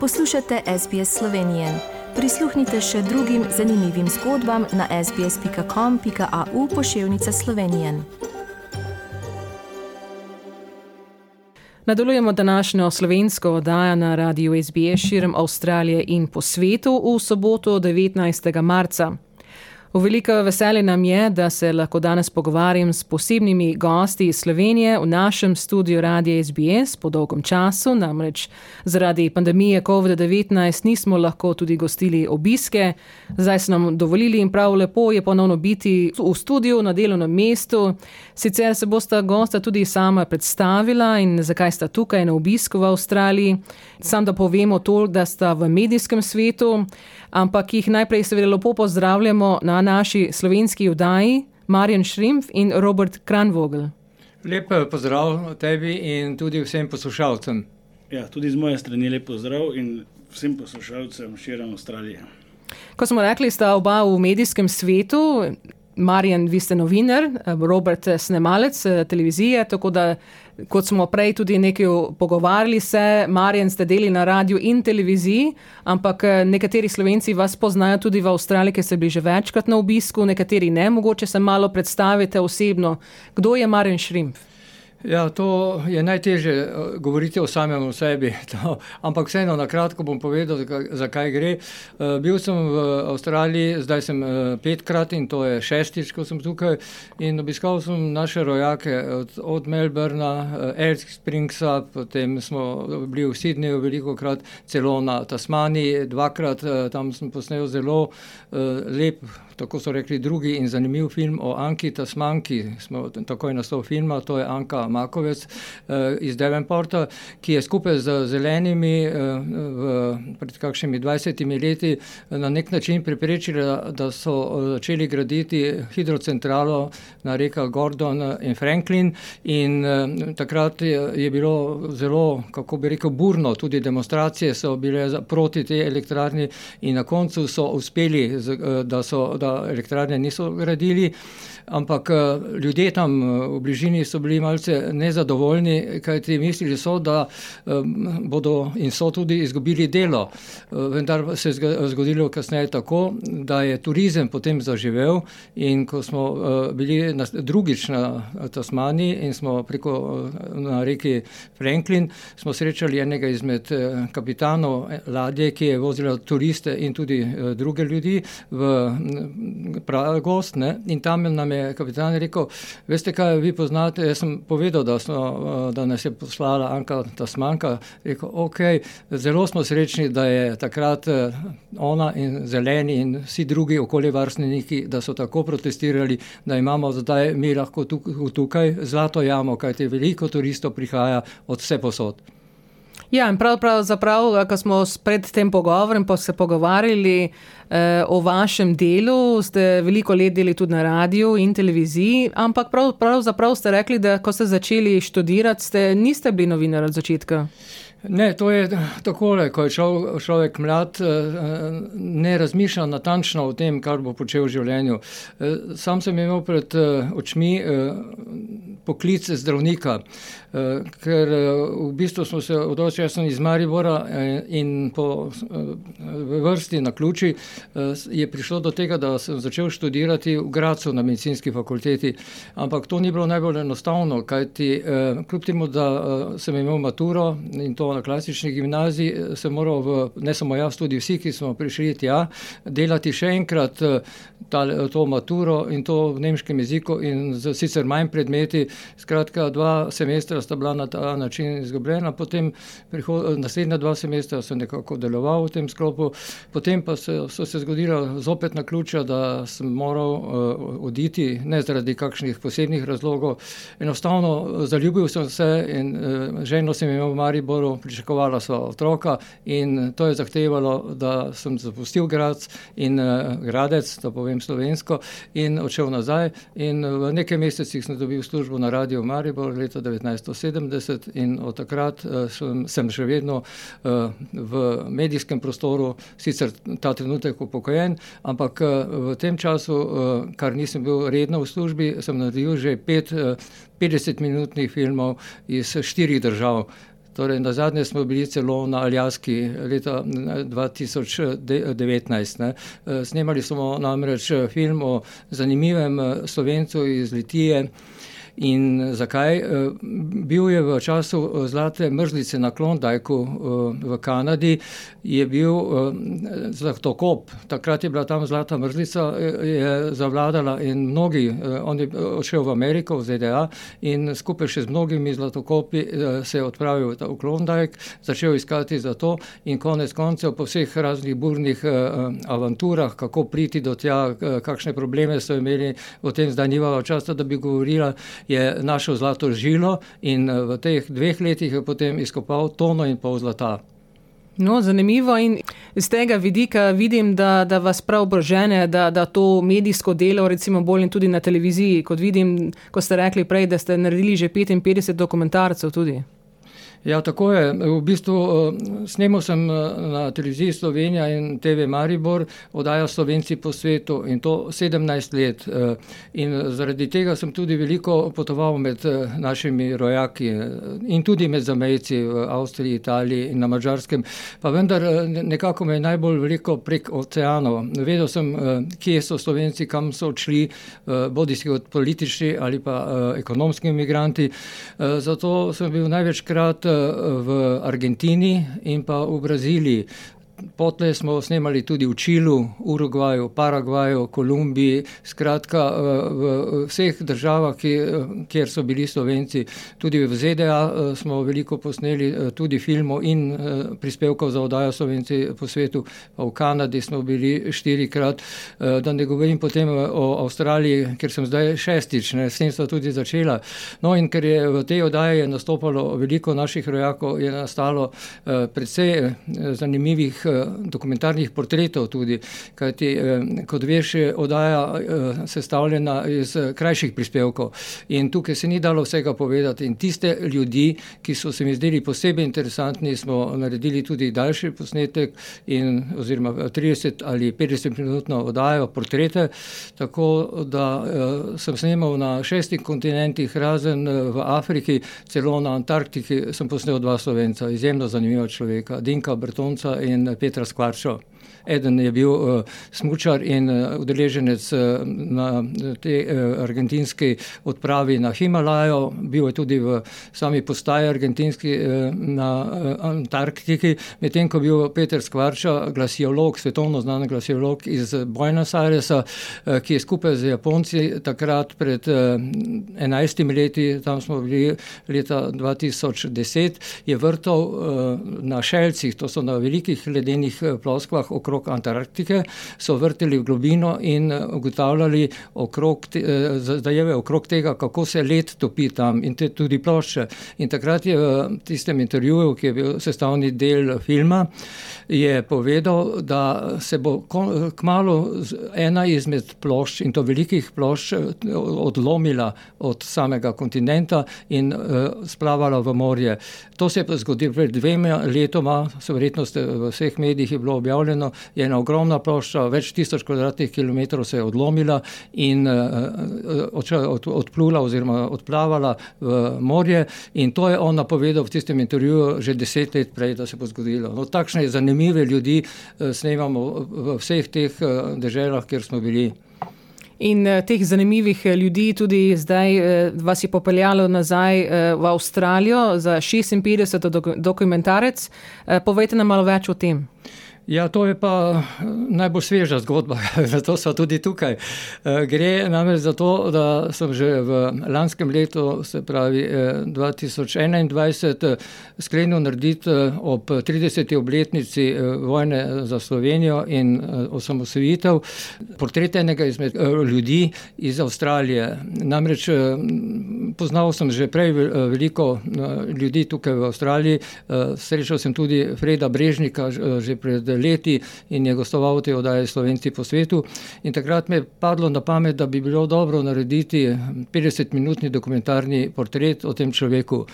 Poslušate SBS Slovenije. Prisluhnite še drugim zanimivim zgodbam na sbsp.com.au pošiljka Slovenije. Nadaljujemo današnjo slovensko oddajo na radiju SBS širom Avstralije in po svetu v soboto 19. marca. V veliko veselje nam je, da se lahko danes pogovarjam s posebnimi gosti iz Slovenije v našem studiu Radia SBS po dolgem času, namreč zaradi pandemije COVID-19 nismo lahko tudi gostili obiske. Zdaj so nam dovolili in prav lepo je ponovno biti v studiu na delovnem mestu. Sicer se bosta gosta tudi sama predstavila in zakaj sta tukaj na obisku v Avstraliji. Sam da povemo to, da sta v medijskem svetu ampak jih najprej seveda lepo pozdravljamo na naši slovenski vdaji, Marjan Šrimf in Robert Kranvogel. Lep pozdrav tebi in tudi vsem poslušalcem. Ja, tudi z moje strani lep pozdrav in vsem poslušalcem širom Avstralije. Ko smo rekli, sta oba v medijskem svetu, Marjan, vi ste novinar, Robert, snemalec eh, televizije, tako da kot smo prej tudi nekaj pogovarjali, se, Marjan, ste deli na radiju in televiziji, ampak eh, nekateri slovenci vas poznajo tudi v Avstraliji, ker ste bili že večkrat na obisku, nekateri ne, mogoče se malo predstavite osebno. Kdo je Marjan Šrimf? Ja, to je najtežje eh, govoriti o samem sebi, to, ampak vseeno na kratko bom povedal, zakaj gre. Uh, bil sem v Avstraliji, zdaj sem uh, petkrat in to je šestič, ko sem tukaj obiskal sem naše rojake od, od Melbourna, Elk Springsa, potem smo bili v Sydneyju veliko krat, celo na Tasmaniji, dvakrat uh, tam sem posnel zelo uh, lep tako so rekli drugi in zanimiv film o Anki Tasmanki, smo takoj naslov filma, to je Anka Makovec eh, iz Devenporta, ki je skupaj z zelenimi eh, v, pred kakšnimi 20 leti na nek način preprečila, da so začeli graditi hidrocentralo na reka Gordon in Franklin. In eh, takrat je, je bilo zelo, kako bi rekel, burno, tudi demonstracije so bile proti tej elektrarni in na koncu so uspeli, da so da elektrarne niso gradili, ampak eh, ljudje tam eh, v bližini so bili malce nezadovoljni, kajti mislili so, da eh, bodo in so tudi izgubili delo. Vendar se je zgodilo kasneje tako, da je turizem potem zaživel in ko smo bili drugič na Tasmaniji in smo preko na reki Franklin, smo srečali enega izmed kapitanov ladje, ki je vozila turiste in tudi druge ljudi v pravi gost. Ne? In tam nam je kapitan rekel: Veste, kaj vi poznate? Jaz sem povedal, da, smo, eh, da nas je poslala Anka Tasmanka. Rekel, ok, zelo smo srečni, da je takrat eh, ona in zeleni in vsi drugi okoljevarstveniki, da so tako protestirali, da imamo zdaj mi lahko tukaj, tukaj zlato jamo, kajti veliko turistov prihaja od vse posod. Ja, in pravzaprav, prav, ko smo pred tem pogovorom pa se pogovarjali eh, o vašem delu, ste veliko let delali tudi na radiju in televiziji, ampak pravzaprav prav ste rekli, da ko ste začeli študirati, ste, niste bili novinar od začetka. Ne, to je tako, ko je človek mlad, eh, ne razmišlja natančno o tem, kar bo počel v življenju. Eh, sam sem imel pred očmi poklic zdravnika. Eh, ker eh, v bistvu smo se odločili, jaz sem iz Maribora eh, in po vrsti na ključi je prišlo do tega, da sem začel študirati v Gracu na medicinski fakulteti. Ampak to ni bilo najbolj enostavno, kajti kljub temu, da sem imel maturo in to na klasični gimnaziji, sem moral, v, ne samo jaz, tudi vsi, ki smo prišli tja, delati še enkrat ta, to maturo in to v nemškem jeziku in z sicer manj predmeti. Skratka, dva semestra semestra sta bila na ta način izgubljena, potem naslednja dva semestra sem nekako deloval v tem sklopu, potem pa se, so se zgodila zopet na ključa, da sem moral uh, oditi, ne zaradi kakšnih posebnih razlogov. Enostavno zaljubil sem se in uh, ženo sem imel v Mariboru, pričakovala sva otroka in to je zahtevalo, da sem zapustil grad in uh, gradec, da povem slovensko, in odšel nazaj in v nekaj mesecih sem dobil službo na radio Maribor leta 19. 1970 in od takrat uh, sem, sem še vedno uh, v medijskem prostoru, sicer ta trenutek upokojen, ampak uh, v tem času, kar nisem bil redno v službi, sem naredil že pet uh, 50-minutnih filmov iz štirih držav. Torej, na zadnje smo bili celo na Aljaski leta 2019. Ne. Snemali smo namreč film o zanimivem slovencu iz Litije. In zakaj? Eh, bil je v času eh, zlate mrzlice na Klondajku eh, v Kanadi, je bil zlatokop, takrat je bila tam zlata mrzlica, je zavladala in mnogi, on je odšel v Ameriko, v ZDA in skupaj še z mnogimi zlatokopi se je odpravil v Klondajk, začel iskati za to in konec koncev po vseh raznih burnih avanturah, kako priti do tja, kakšne probleme so imeli, o tem zdaj nimava časa, da bi govorila, je našel zlato žilo in eh, v teh dveh letih je potem izkopal tono in pol zlata. No, zanimivo in iz tega vidika vidim, da, da vas prav obrožene, da, da to medijsko delo, recimo bolj in tudi na televiziji, kot vidim, ko ste rekli prej, da ste naredili že 55 dokumentarcev tudi. Ja, tako je. V bistvu eh, snemal sem eh, na televiziji Slovenija in TV Maribor, oddaja Slovenci po svetu in to 17 let. Eh, in zaradi tega sem tudi veliko potoval med našimi rojaki in tudi med zamejci v Avstriji, Italiji in na Mačarskem. Pa vendar nekako me je najbolj veliko prek oceanov. Vedel sem, kje so Slovenci, kam so odšli, bodi si kot politični ali pa ekonomski imigranti. Zato sem bil največkrat v Argentini in pa v Braziliji. Potlej smo snemali tudi v Čilu, Urugvaju, Paragvaju, Kolumbiji, skratka eh, v vseh državah, kjer so bili Slovenci. Tudi v ZDA eh, smo veliko posneli, eh, tudi filmov in prispevkov za oddajo Slovenci po svetu. V Kanadi smo bili štirikrat, da ne govorim potem o Avstraliji, ker sem zdaj šestič, ne, s tem so tudi začela. No in ker je v tej oddaji nastopalo veliko naših rojakov, je nastalo predvsej zanimivih dokumentarnih portretov tudi, kajti kot veš, je oddaja eh, sestavljena iz eh, krajših prispevkov. In tukaj se ni dalo vsega povedati. In tiste ljudi, ki so se mi zdeli posebej interesantni, smo naredili tudi daljši posnetek in oziroma 30 ali 50 minutno oddajo portrete, tako da sem snemal na šestih kontinentih, razen v Afriki, celo na Antarktiki sem posnel dva slovenca, izjemno zanimiva človeka, Dinka Bertonca in Petras Kvaršo Eden je bil uh, smučar in uh, udeleženec uh, na tej uh, argentinski odpravi na Himalajo, bil je tudi v sami postaji argentinski uh, na uh, Antarktiki, medtem ko je bil Peter Skvarča, glasiolog, svetovno znan glasiolog iz Buenos Airesa, uh, ki je skupaj z Japonci takrat pred uh, 11 leti, tam smo bili leta 2010, je vrtal uh, na šelcih, to so na velikih ledenih ploskvah okrog okrog Antarktike, so vrteli v globino in eh, ugotavljali okrog, te, eh, zadeve okrog tega, kako se led topi tam in te tudi plošče. In takrat je v tistem intervjuju, ki je bil sestavni del filma, je povedal, da se bo kmalo ena izmed plošč in to velikih plošč eh, odlomila od samega kontinenta in splavala v morje. To se je zgodilo pred dvema letoma, verjetno v vseh medijih je bilo objavljeno, je ena ogromna plošča, več tisoč kvadratnih kilometrov se je odlomila in uh, odplula oziroma odplavala v morje. In to je on napovedal v tistem intervjuju že deset let prej, da se bo zgodilo. No, takšne zanimive ljudi uh, snemamo v vseh teh uh, deželah, kjer smo bili. In teh zanimivih ljudi tudi zdaj vas je popeljalo nazaj v Avstralijo za 56. dokumentarec. Povejte nam malo več o tem. Ja, to je pa eh, najbolj sveža zgodba, zato so tudi tukaj. Eh, gre namreč za to, da sem že v lanskem letu, se pravi 2021, eh, sklenil narediti ob 30. obletnici vojne za Slovenijo in osamosvojitev portret enega izmed ljudi iz Avstralije. Namreč poznal sem že prej veliko ljudi tukaj v Avstraliji, srečal sem tudi Freda Brežnika že pred leti in je gostoval v tej oddaji Slovenci po svetu. In takrat mi je padlo na pamet, da bi bilo dobro narediti 50-minutni dokumentarni portret o tem človeku.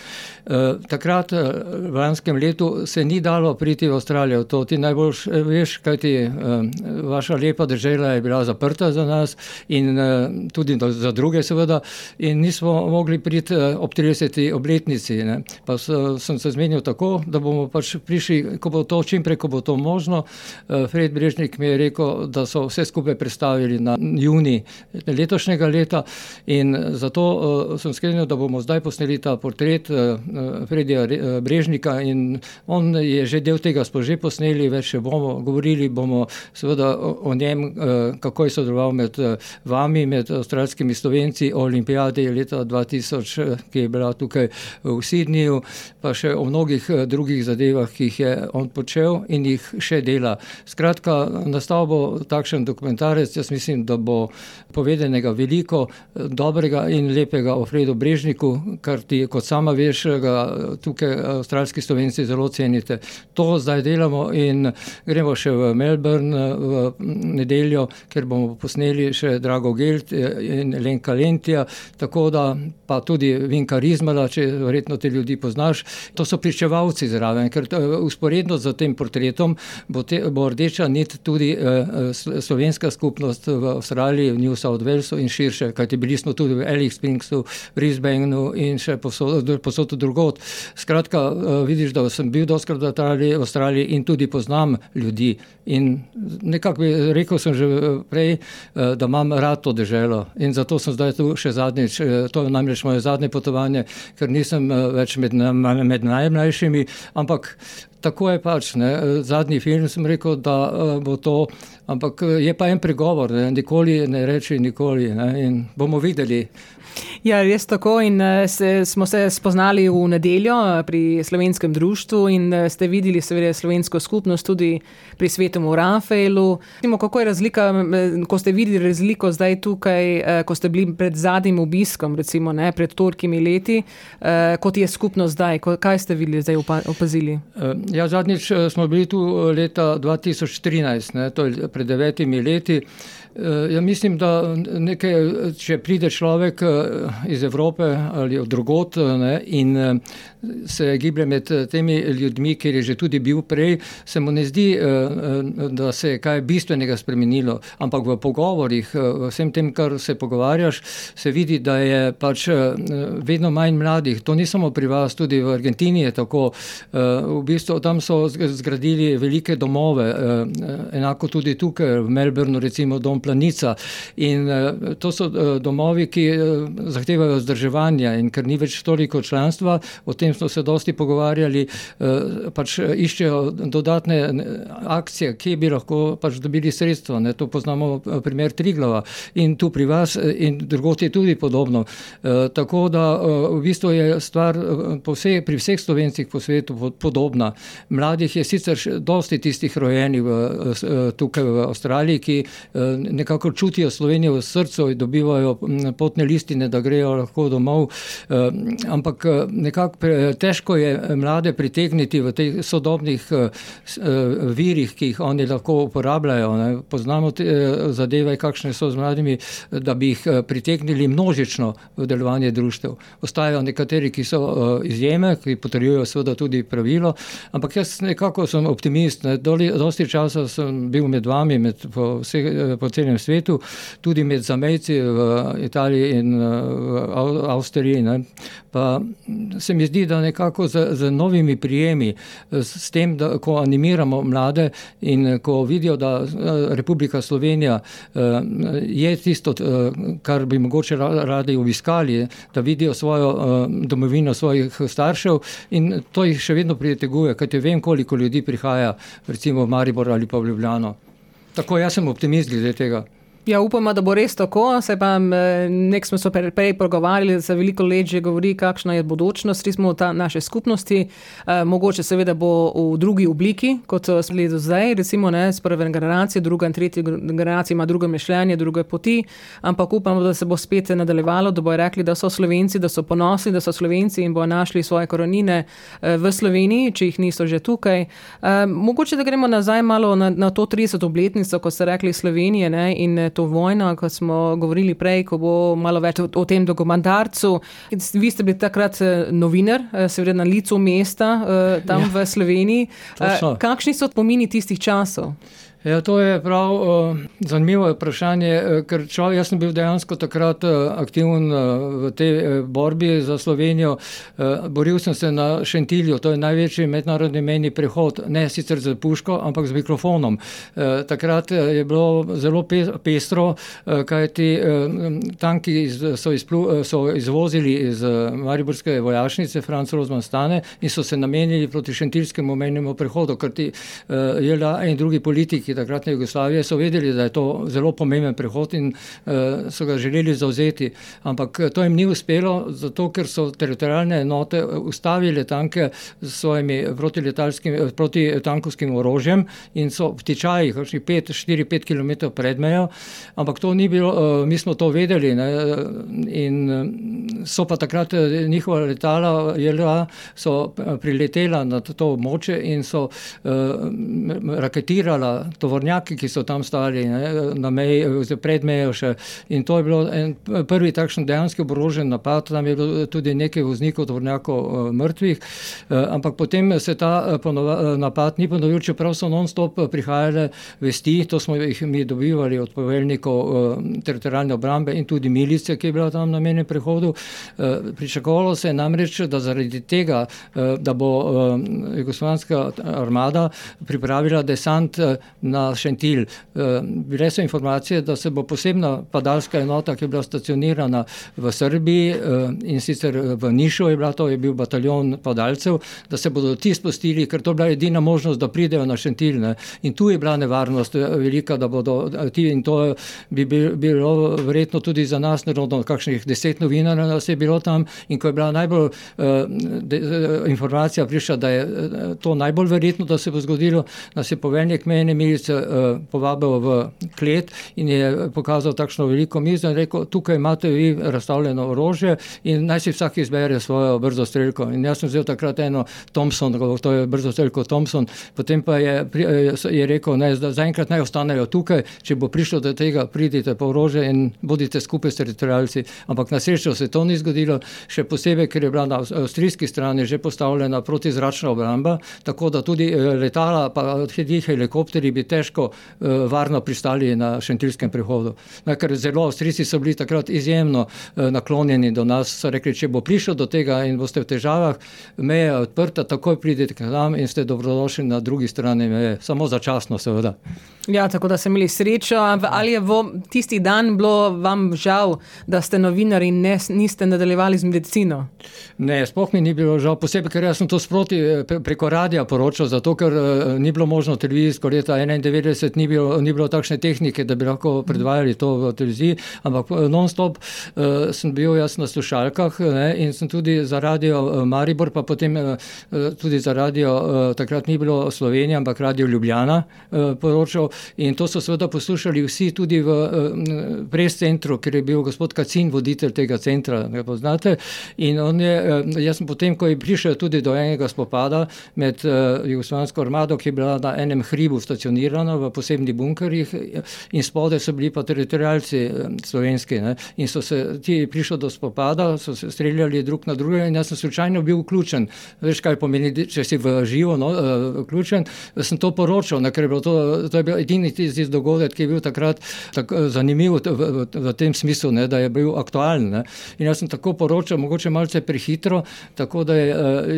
Takrat, v lanskem letu, se ni dalo priti v Avstralijo. To ti najbolj veš, kajti vaša lepa država je bila zaprta za nas in tudi za druge, seveda, in nismo mogli priti ob 30. obletnici. Ne. Pa sem se zmenil tako, da bomo pač prišli, ko bo to čimprej, ko bo to možno. Fred Brežnik mi je rekel, da so vse skupaj prestavili na junij letošnjega leta in zato sem sklenil, da bomo zdaj posneli ta portret Fredija Brežnika in on je že del tega smo že posneli, več še bomo, govorili bomo seveda o njem, kako je sodeloval med vami, med avstralskimi Slovenci o olimpijadi leta dva tisoč, ki je bila tukaj v Sydneyju, pa še o mnogih drugih zadevah, ki jih je on počel in jih še dela. Skratka, nastal bo takšen dokumentarec, jaz mislim, da bo povedanega veliko dobrega in lepega o Fredu Brežniku, kar-ti, kot sama veš, ga tukaj avstralski Slovenci zelo cenite. To zdaj delamo in gremo še v Melbourne v nedeljo, kjer bomo posneli še Drago Gelt in Lenka Lentija, tako da, pa tudi Vinka Rizmana, če verjetno te ljudi poznaš. To so pričevalci zraven, ker vzporedno s tem portretom bo bo rdeča nit tudi slovenska skupnost v Avstraliji, v New South Walesu in širše, kajti bili smo tudi v Alice Springs-u, Brisbaneu in še povsod, povsod drugod. Skratka, vidiš, da sem bil dostikrat v Avstraliji, Avstraliji in tudi poznam ljudi. In nekako bi, rekel sem že prej, da imam rad to deželo, in zato sem zdaj tu še zadnjič, to je namreč moje zadnje potovanje, ker nisem več med med najmlajšimi, ampak tako je pač, ne, zadnji film, sem rekel, da bo to, ampak je pa en pregovor, ne: nikoli ne reči nikoli, ne, in bomo videli. Ja, res tako in se smo se spoznali v nedeljo pri slovenskem društvu in ste videli seveda slovensko skupnost tudi pri svetemu Rafaelu. kako je razlika, ko ste videli razliko zdaj tukaj, ko ste bili pred zadnjim obiskom, recimo, ne, pred tolikimi leti, kot je skupnost zdaj, kaj ste videli zdaj, opazili? Ja, zadnjič smo bili tu leta dva tisoč trinajst, ne, to je pred devetimi leti. Ja, mislim, da nekaj, če pride človek iz Evrope ali od drugod, ne, in se giblje med temi ljudmi, kjer je že tudi bil prej, se mu ne zdi, da se je kaj bistvenega spremenilo, ampak v pogovorih, v vsem tem, kar se pogovarjaš, se vidi, da je pač vedno manj mladih. To ni samo pri vas, tudi v Argentini je tako. v bistvu tam so zgradili velike domove, enako tudi tukaj v Melbournu, recimo Dom Planica. In to so domovi, ki zahtevajo vzdrževanje, in ker ni več toliko članstva, o tem smo se dosti pogovarjali, pač iščejo dodatne akcije, kje bi lahko pač dobili sredstva, ne, to poznamo primer Triglava. In tu pri vas in drugod je tudi podobno. tako da, v bistvu je stvar po pri vseh Slovencih po svetu podobna. Mladih je sicer dosti tistih rojenih tukaj v Avstraliji, ki nekako čutijo Slovenijo v srcu in dobivajo potne listine, da grejo lahko domov. ampak nekako težko je mlade pritegniti v teh sodobnih virih, ki jih oni lahko uporabljajo, ne. Poznamo te zadeve, kakšne so z mladimi, da bi jih pritegnili množično v delovanje društev. Ostajajo nekateri, ki so izjeme, ki potrjujejo seveda tudi pravilo, ampak jaz nekako sem optimist, ne, dosti časa sem bil med vami, med po po celem svetu, tudi med zamejci v Italiji in v Avstriji, ne. Pa se mi zdi, da nekako z, z novimi prijemi, s tem, da ko animiramo mlade in ko vidijo, da Republika Slovenija je tisto, kar bi mogoče radi obiskali, da vidijo svojo domovino svojih staršev, in to jih še vedno priteguje, kajti vem, koliko ljudi prihaja recimo v Maribor ali pa v Ljubljano. Tako, jaz sem optimist glede tega. Ja, upamo, da bo res tako. Se pa nek smo se prej pogovarjali, da se veliko let že govori, kakšna je bodočnost smo ta naše skupnosti. E, mogoče seveda bo v drugi obliki, kot smo bili do zdaj, recimo ne, z prve generacije, druga in tretja generacija ima drugo mišljenje, druge poti, ampak upamo, da se bo spet nadaljevalo, da bojo rekli, da so Slovenci, da so ponosni, da so Slovenci in bojo našli svoje korenine v Sloveniji, če jih niso že tukaj. E, mogoče, da gremo nazaj malo na, na to 30. obletnico, ko ste rekli Slovenije ne, in to vojno, kot smo govorili prej, ko bo malo več o, o tem dokumentarcu. Vi ste bili takrat eh, novinar, eh, seveda na licu mesta eh, tam ja, v Sloveniji. Kakšni so pomini tistih časov? Ja, to je prav uh, zanimivo vprašanje, uh, ker čo, jaz sem bil dejansko takrat uh, aktiven uh, v tej uh, borbi za Slovenijo. Uh, boril sem se na Šentilju, to je največji mednarodni meni prehod, ne sicer z puško, ampak z mikrofonom. Uh, takrat je bilo zelo pe pestro, uh, kajti uh, tanki iz, so, izplu, uh, so izvozili iz uh, Mariborske vojašnice, Franc Rozman stane in so se namenili proti Šentilskemu menjemu prehodu, ker ti uh, JLA in drugi takratne Jugoslavije so vedeli, da je to zelo pomemben prehod in uh, so ga želeli zauzeti. Ampak eh, to jim ni uspelo, zato ker so teritorijalne enote eh, ustavile tanke s svojimi protitankovskim orožjem in so v tičajih, 4-5 km pred mejo. Ampak to ni bilo, uh, mi smo to vedeli ne, in so pa takrat njihova letala JLA so priletela na to območje in so uh, raketirala tovornjaki, ki so tam stali ne, na meji, pred mejo še. In to je bilo en prvi takšen dejanski oborožen napad, tam je bilo tudi nekaj voznikov tovornjakov uh, mrtvih, uh, ampak potem se ta uh, ponova, napad ni ponovil, čeprav so non-stop prihajale vesti, to smo jih mi dobivali od poveljnikov teritorijalne obrambe in tudi milice, ki je bila tam na menem prehodu. Pričakovalo se je namreč, da zaradi tega, da bo jugoslovanska armada pripravila desant na Šentil. Eh, bile so informacije, da se bo posebna padalska enota, ki je bila stacionirana v Srbiji eh, in sicer v Nišu je bila je bil bataljon padalcev, da se bodo ti spustili, ker to je bila edina možnost, da pridejo na Šentil. Ne. In tu je bila nevarnost eh, velika, da bodo ti in to bi bilo verjetno tudi za nas, nerodno, kakšnih deset novinarjev nas je bilo tam in ko je bila najbolj de, informacija prišla, da je to najbolj verjetno, da se bo zgodilo, nas je poveljnik meni milice uh, povabil v klet in je pokazal takšno veliko mizo in rekel, tukaj imate vi razstavljeno orožje in naj si vsak izbere svojo brzo streljko. In jaz sem vzel takrat eno Thompson, to je brzo streljko Thompson, potem pa je, eh, je rekel, ne, zaenkrat naj ostanejo tukaj, če bo prišlo do tega, pridite po orožje in bodite skupaj s teritorijalci. Ampak na srečo se to ni zgodilo, še posebej, ker je bila na avstrijski strani že postavljena protizračna obramba, tako da tudi eh, letala, pa tudi helikopteri bi težko uh, varno pristali na Šentilskem prehodu. Na, ker zelo Avstrijci so bili takrat izjemno uh, naklonjeni do nas, so rekli, če bo prišlo do tega in boste v težavah, meja je odprta, takoj pridete k nam in ste dobrodošli na drugi strani meje, samo začasno seveda. Ja, tako da ste imeli srečo. Ali je v tisti dan bilo vam žal, da ste novinari in ne, niste nadaljevali z medicino? Ne, sploh mi ni bilo žal, posebej, ker sem to sproti eh, preko radia poročal, zato ker uh, ni bilo možno televizijsko leta 91, ni bilo, ni bilo takšne tehnike, da bi lahko predvajali to v televiziji, ampak eh, non-stop uh, sem bil jaz na slušalkah ne, in sem tudi za radio uh, Maribor, pa potem uh, tudi za radio, uh, takrat ni bilo Slovenija, ampak radio Ljubljana uh, poročal. In to so seveda poslušali vsi tudi v uh, pres-centru, ker je bil gospod Kacin voditelj tega centra, ga poznate. In on je, uh, jaz sem potem, ko je prišel tudi do enega spopada med uh, jugoslovansko armado, ki je bila na enem hribu stacionirana v posebnih bunkerjih in spode so bili pa teritorijalci slovenski. Ne? In so se ti prišli do spopada, so se streljali drug na drugega in jaz sem slučajno bil vključen. Veš, kaj pomeni, če si v živo no, uh, vključen, sem to poročal, ne? ker je bilo to, to je bil edini tisti dogodek, ki je bil takrat tako zanimiv v, v, v tem smislu, ne? da je bil aktualen. Ne? In jaz sem tako poročal, mogoče malce prehitro, tako da je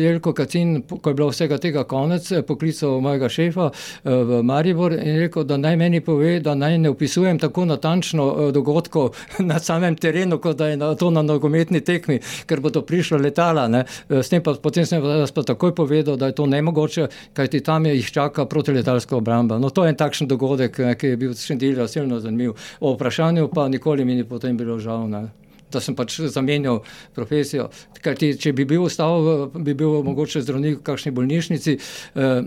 Jelko Kacin, ko je bilo vsega tega konec, poklical mojega šefa v Mariju, Maribor in rekel, da naj meni pove, da naj ne opisujem tako natančno uh, dogodkov na samem terenu, kot da je to na nogometni tekmi, ker bo to prišlo letala. Pa, potem sem vas pa takoj povedal, da je to nemogoče, kajti tam jih čaka protiletalska obramba. No, to je en takšen dogodek, ki je bil še delno silno zanimiv. O vprašanju pa nikoli mi ni potem bilo žal. Ne da sem pač zamenjal profesijo. Ti, če bi bil ostal, bi bil mogoče zdravnik v kakšni bolnišnici, eh,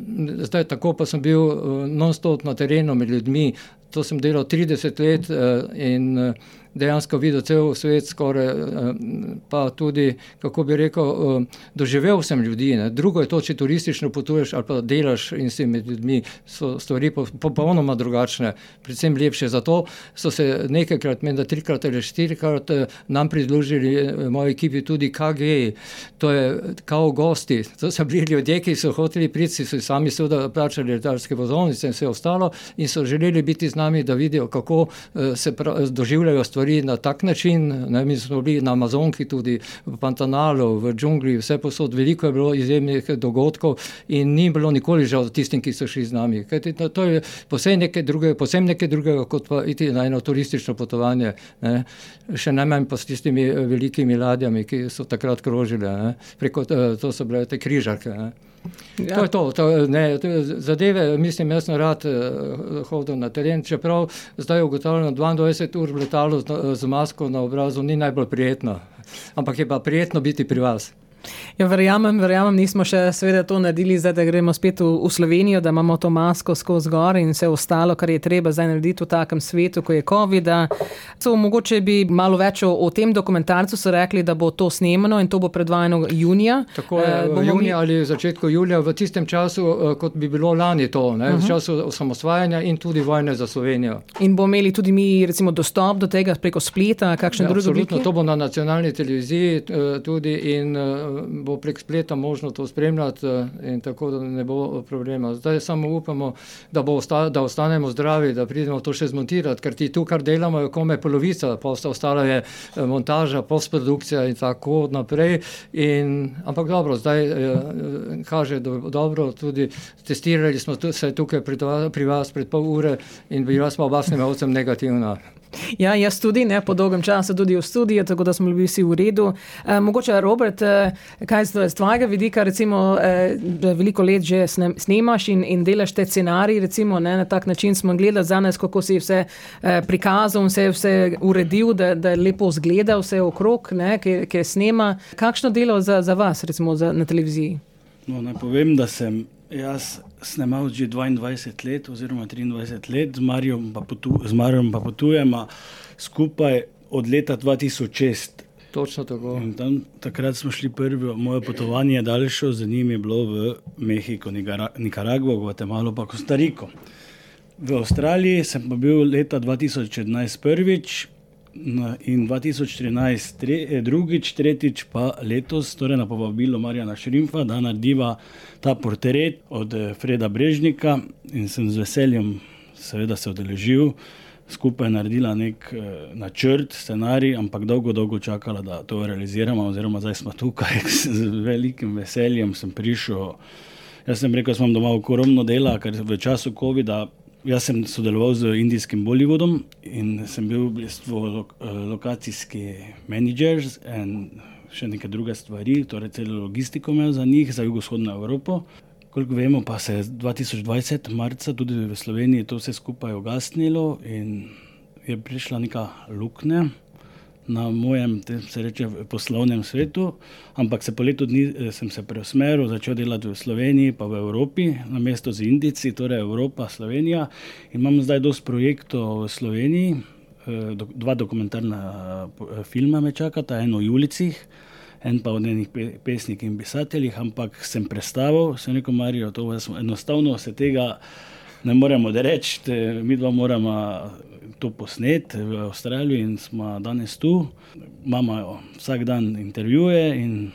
zdaj tako pa sem bil eh, non-stop na terenu med ljudmi. To sem delal 30 let eh, in eh, dejansko videl cel svet, skoraj eh, pa tudi, kako bi rekel, eh, doživel sem ljudi. Ne. Drugo je to, če turistično potuješ ali pa delaš in si med ljudmi, so stvari popolnoma drugačne, predvsem lepše. Zato so se nekajkrat, menda trikrat ali štirikrat eh, nam pridružili moji ekipi tudi KG, to je kao gosti. To so bili ljudje, ki so hoteli priti, so sami seveda plačali letalske vozovnice in vse ostalo in so želeli biti z nami, da vidijo, kako se doživljajo stvari stvari na tak način. Ne, mi smo bili na Amazonki, tudi v Pantanalu, v džungli, vse posod, veliko je bilo izjemnih dogodkov in ni bilo nikoli žal tistim, ki so šli z nami. Kajti, to je posebej nekaj drugega, posebej nekaj drugega, kot pa iti na eno turistično potovanje. Ne. Še najmanj pa s tistimi velikimi ladjami, ki so takrat krožile. Preko, to so bile te križarke. Ne. Ja. To je to, to, ne, to je zadeve, mislim, jaz sem rad uh, hodil na teren, čeprav zdaj ugotavljam, da 22 ur v letalu z, z masko na obrazu ni najbolj prijetno, ampak je pa prijetno biti pri vas. Ja, verjamem, verjamem, nismo še seveda to naredili, zdaj da gremo spet v, v Slovenijo, da imamo to masko skozi gor in vse ostalo, kar je treba zdaj narediti v takem svetu, ko je COVID. So, mogoče bi malo več o, o tem dokumentarcu so rekli, da bo to snemano in to bo predvajano junija. Tako je, uh, junija mi... ali začetku julija, v tistem času, uh, kot bi bilo lani to, ne, uh -huh. v mhm. času osamosvajanja in tudi vojne za Slovenijo. In bomo imeli tudi mi recimo, dostop do tega preko spleta, kakšne ja, druge stvari. Absolutno, to bo na nacionalni televiziji uh, tudi in bo prek spleta možno to spremljati eh, in tako, da ne bo problema. Zdaj samo upamo, da, osta, da ostanemo zdravi, da pridemo to še zmontirati, ker ti tu, kar delamo, je kome polovica, pa ostala je eh, montaža, postprodukcija in tako naprej. In, ampak dobro, zdaj eh, kaže, da je dobro, tudi testirali smo se tukaj pri vas pred pol ure in bila smo oba snemalcem negativna. Ja, jaz tudi, ne, po dolgem času tudi v studiu, tako da smo bili vsi v redu. E, mogoče, Robert, e, kaj z tvojega vidika, recimo, e, veliko let že snemaš in, in delaš te scenarije, recimo, ne, na tak način smo gledali za nas, kako si vse e, prikazal, vse, vse uredil, da, da lepo zgleda vse okrog, ne, ki, ki snema. Kakšno delo za, za vas, recimo, za, na televiziji? No, naj povem, da sem jaz snemal že 22 let, oziroma 23 let, z Marijo pa, potu, pa potujemo skupaj od leta 2006. Točno tako. Tam, takrat smo šli prvi, moje potovanje daljše, z njimi je bilo v Mehiko, Nikaragvo, Gvatemalo, pa Kostariko. V Avstraliji sem pa bil leta 2011 prvič, in 2013 tre, eh, drugič, tretjič pa letos, torej na povabilo Marjana Šrimfa, da narediva ta portret od eh, Freda Brežnika in sem z veseljem seveda se odeležil. Skupaj naredila nek uh, načrt, scenarij, ampak dolgo, dolgo čakala, da to realiziramo, oziroma zdaj smo tukaj z velikim veseljem. Sem prišel, jaz sem rekel, da imam doma ogromno dela, ker v času COVID-a Jaz sem sodeloval z indijskim Bollywoodom in sem bil v bistvu lo, eh, lokacijski menedžer in še neke druge stvari, torej celo logistiko imel za njih, za jugovzhodno Evropo. Koliko vemo, pa se je 2020, marca, tudi v Sloveniji to vse skupaj ugasnilo in je prišla neka luknja na mojem, se reče, poslovnem svetu, ampak se po letu dni eh, sem se preusmeril, začel delati v Sloveniji, pa v Evropi, na mesto z Indici, torej Evropa, Slovenija. In imam zdaj dosti projektov v Sloveniji, eh, dva dokumentarna eh, filma me čakata, eno v Julicih. En pa od enih pesnikov in pisateljev, ampak sem predstavil, se neko marijo, to enostavno se tega ne moremo reči, mi dva moramo to posnet v Avstraliji in smo danes tu. Imamo vsak dan intervjuje in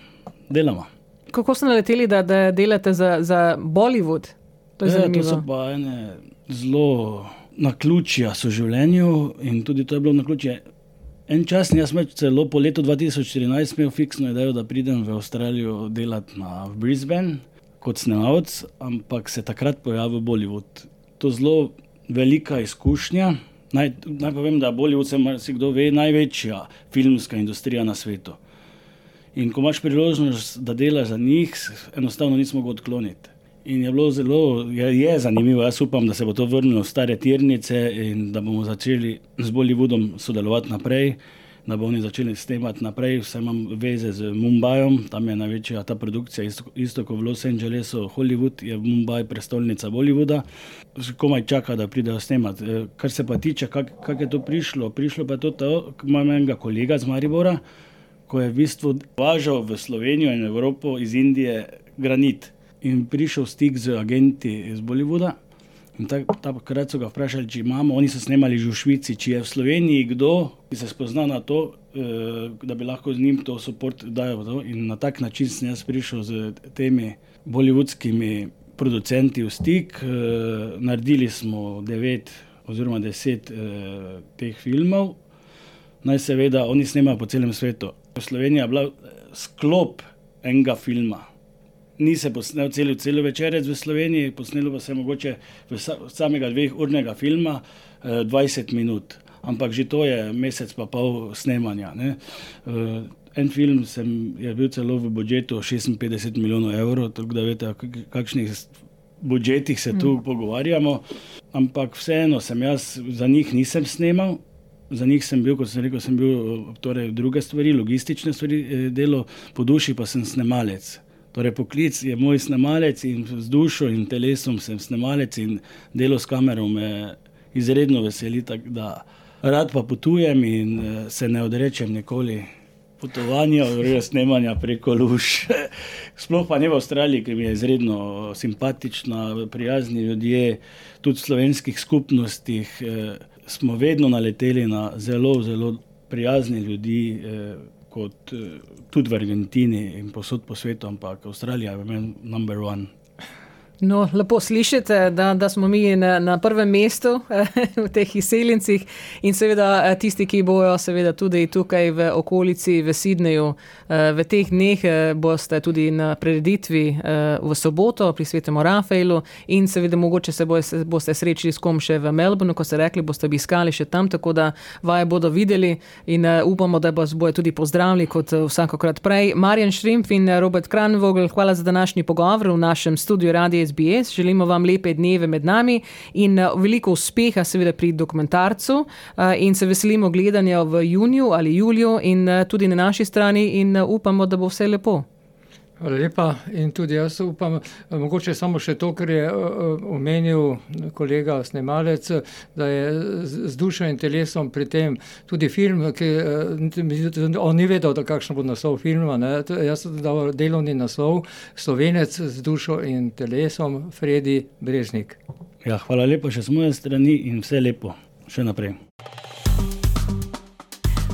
delamo. Kako ste naleteli, da, da delate za, za Bollywood? To, e, to so pa ene zelo na ključja v življenju in tudi to je bilo na ključje. En čas, jaz sem celo po letu 2014 imel fiksno idejo, da pridem v Avstralijo delati na Brisbane kot snemalec, ampak se takrat pojavil Bollywood to zelo velika izkušnja. Naj, naj povem, da Bollywood se marsikdo ve, največja filmska industrija na svetu. In ko imaš priložnost, da delaš za njih, enostavno nismo mogli odkloniti. In je bilo zelo, je, je zanimivo. Jaz upam, da se bo to vrnilo v stare tirnice in da bomo začeli z Bollywoodom sodelovati naprej da bo oni začeli snemati naprej. Vse imam veze z Mumbajom, tam je največja ta produkcija, isto, isto kot v Los Angelesu, Hollywood je Mumbaj prestolnica Bollywooda. Komaj čaka, da pridejo snemati. Eh, kar se pa tiče, kako kak je to prišlo, prišlo pa je to, da imam enega kolega z Maribora, ko je v bistvu važal v Slovenijo in Evropo iz Indije granit. In prišel v stik z agenti iz Bollywooda, takrat so ga vprašali, če imamo, oni so snemali že v Švici, če je v Sloveniji kdo, ki se spozna na to, eh, da bi lahko z njim to podporo dajal. In na tak način sem jaz prišel z temi bolivudskimi producenti v stik. Eh, naredili smo devet oziroma deset eh, teh filmov. Naj seveda oni snemajo po celem svetu. Slovenija je bila sklop enega filma ni se posnel cel, cel večerec v Sloveniji, posnelo pa se je mogoče v samega dveh urnega filma eh, 20 minut. Ampak že to je mesec pa pol snemanja. Ne. Eh, en film sem, je bil celo v budžetu 56 milijonov evrov, tako da veste, kakšnih budžetih se tu mm. pogovarjamo. Ampak vseeno sem jaz za njih nisem snemal. Za njih sem bil, kot sem rekel, sem bil torej, druge stvari, logistične stvari, eh, delo, po duši pa sem snemalec. Torej, poklic je moj snemalec in z dušo in telesom sem snemalec in delo s kamero me izredno veseli. Rad pa potujem in eh, se ne odrečem nikoli potovanja, oziroma snemanja preko luž. Sploh pa ne v Avstraliji, ki mi je izredno simpatična, prijazni ljudje, tudi v slovenskih skupnostih eh, smo vedno naleteli na zelo, zelo prijazne ljudi. Eh, kot eh, tudi v Argentini in posod po svetu, ampak Avstralija je meni number one. No, lepo slišite, da, da smo mi na, na prvem mestu v teh izseljencih in seveda eh, tisti, ki bojo seveda tudi tukaj v okolici, v Sidneju, eh, v teh dneh eh, boste tudi na preditvi v soboto pri svetemu Rafaelu in seveda mogoče se boste srečili s kom še v Melbournu, ko ste rekli, boste obiskali še tam, tako da vaje bodo videli in upamo, da vas bojo tudi pozdravili kot vsakokrat prej. Marjan Šrimf in Robert Kranvogel, hvala za današnji pogovor v našem studiu Radio. SBS. Želimo vam lepe dneve med nami in uh, veliko uspeha, seveda, pri dokumentarcu. Uh, in se veselimo gledanja v juniju ali juliju, in uh, tudi na naši strani, in upamo, da bo vse lepo. Hvala lepa. In tudi jaz upam, mogoče samo še to, kar je eh, eh, omenil kolega Snemalec, da je z dušo in telesom pri tem tudi film, ki eh, on ni vedel, kakšno bo naslov filma. Ne? Jaz sem dal delovni naslov Slovenec z dušo in telesom, Fredi Brežnik. Ja, hvala lepa še z moje strani in vse lepo še naprej.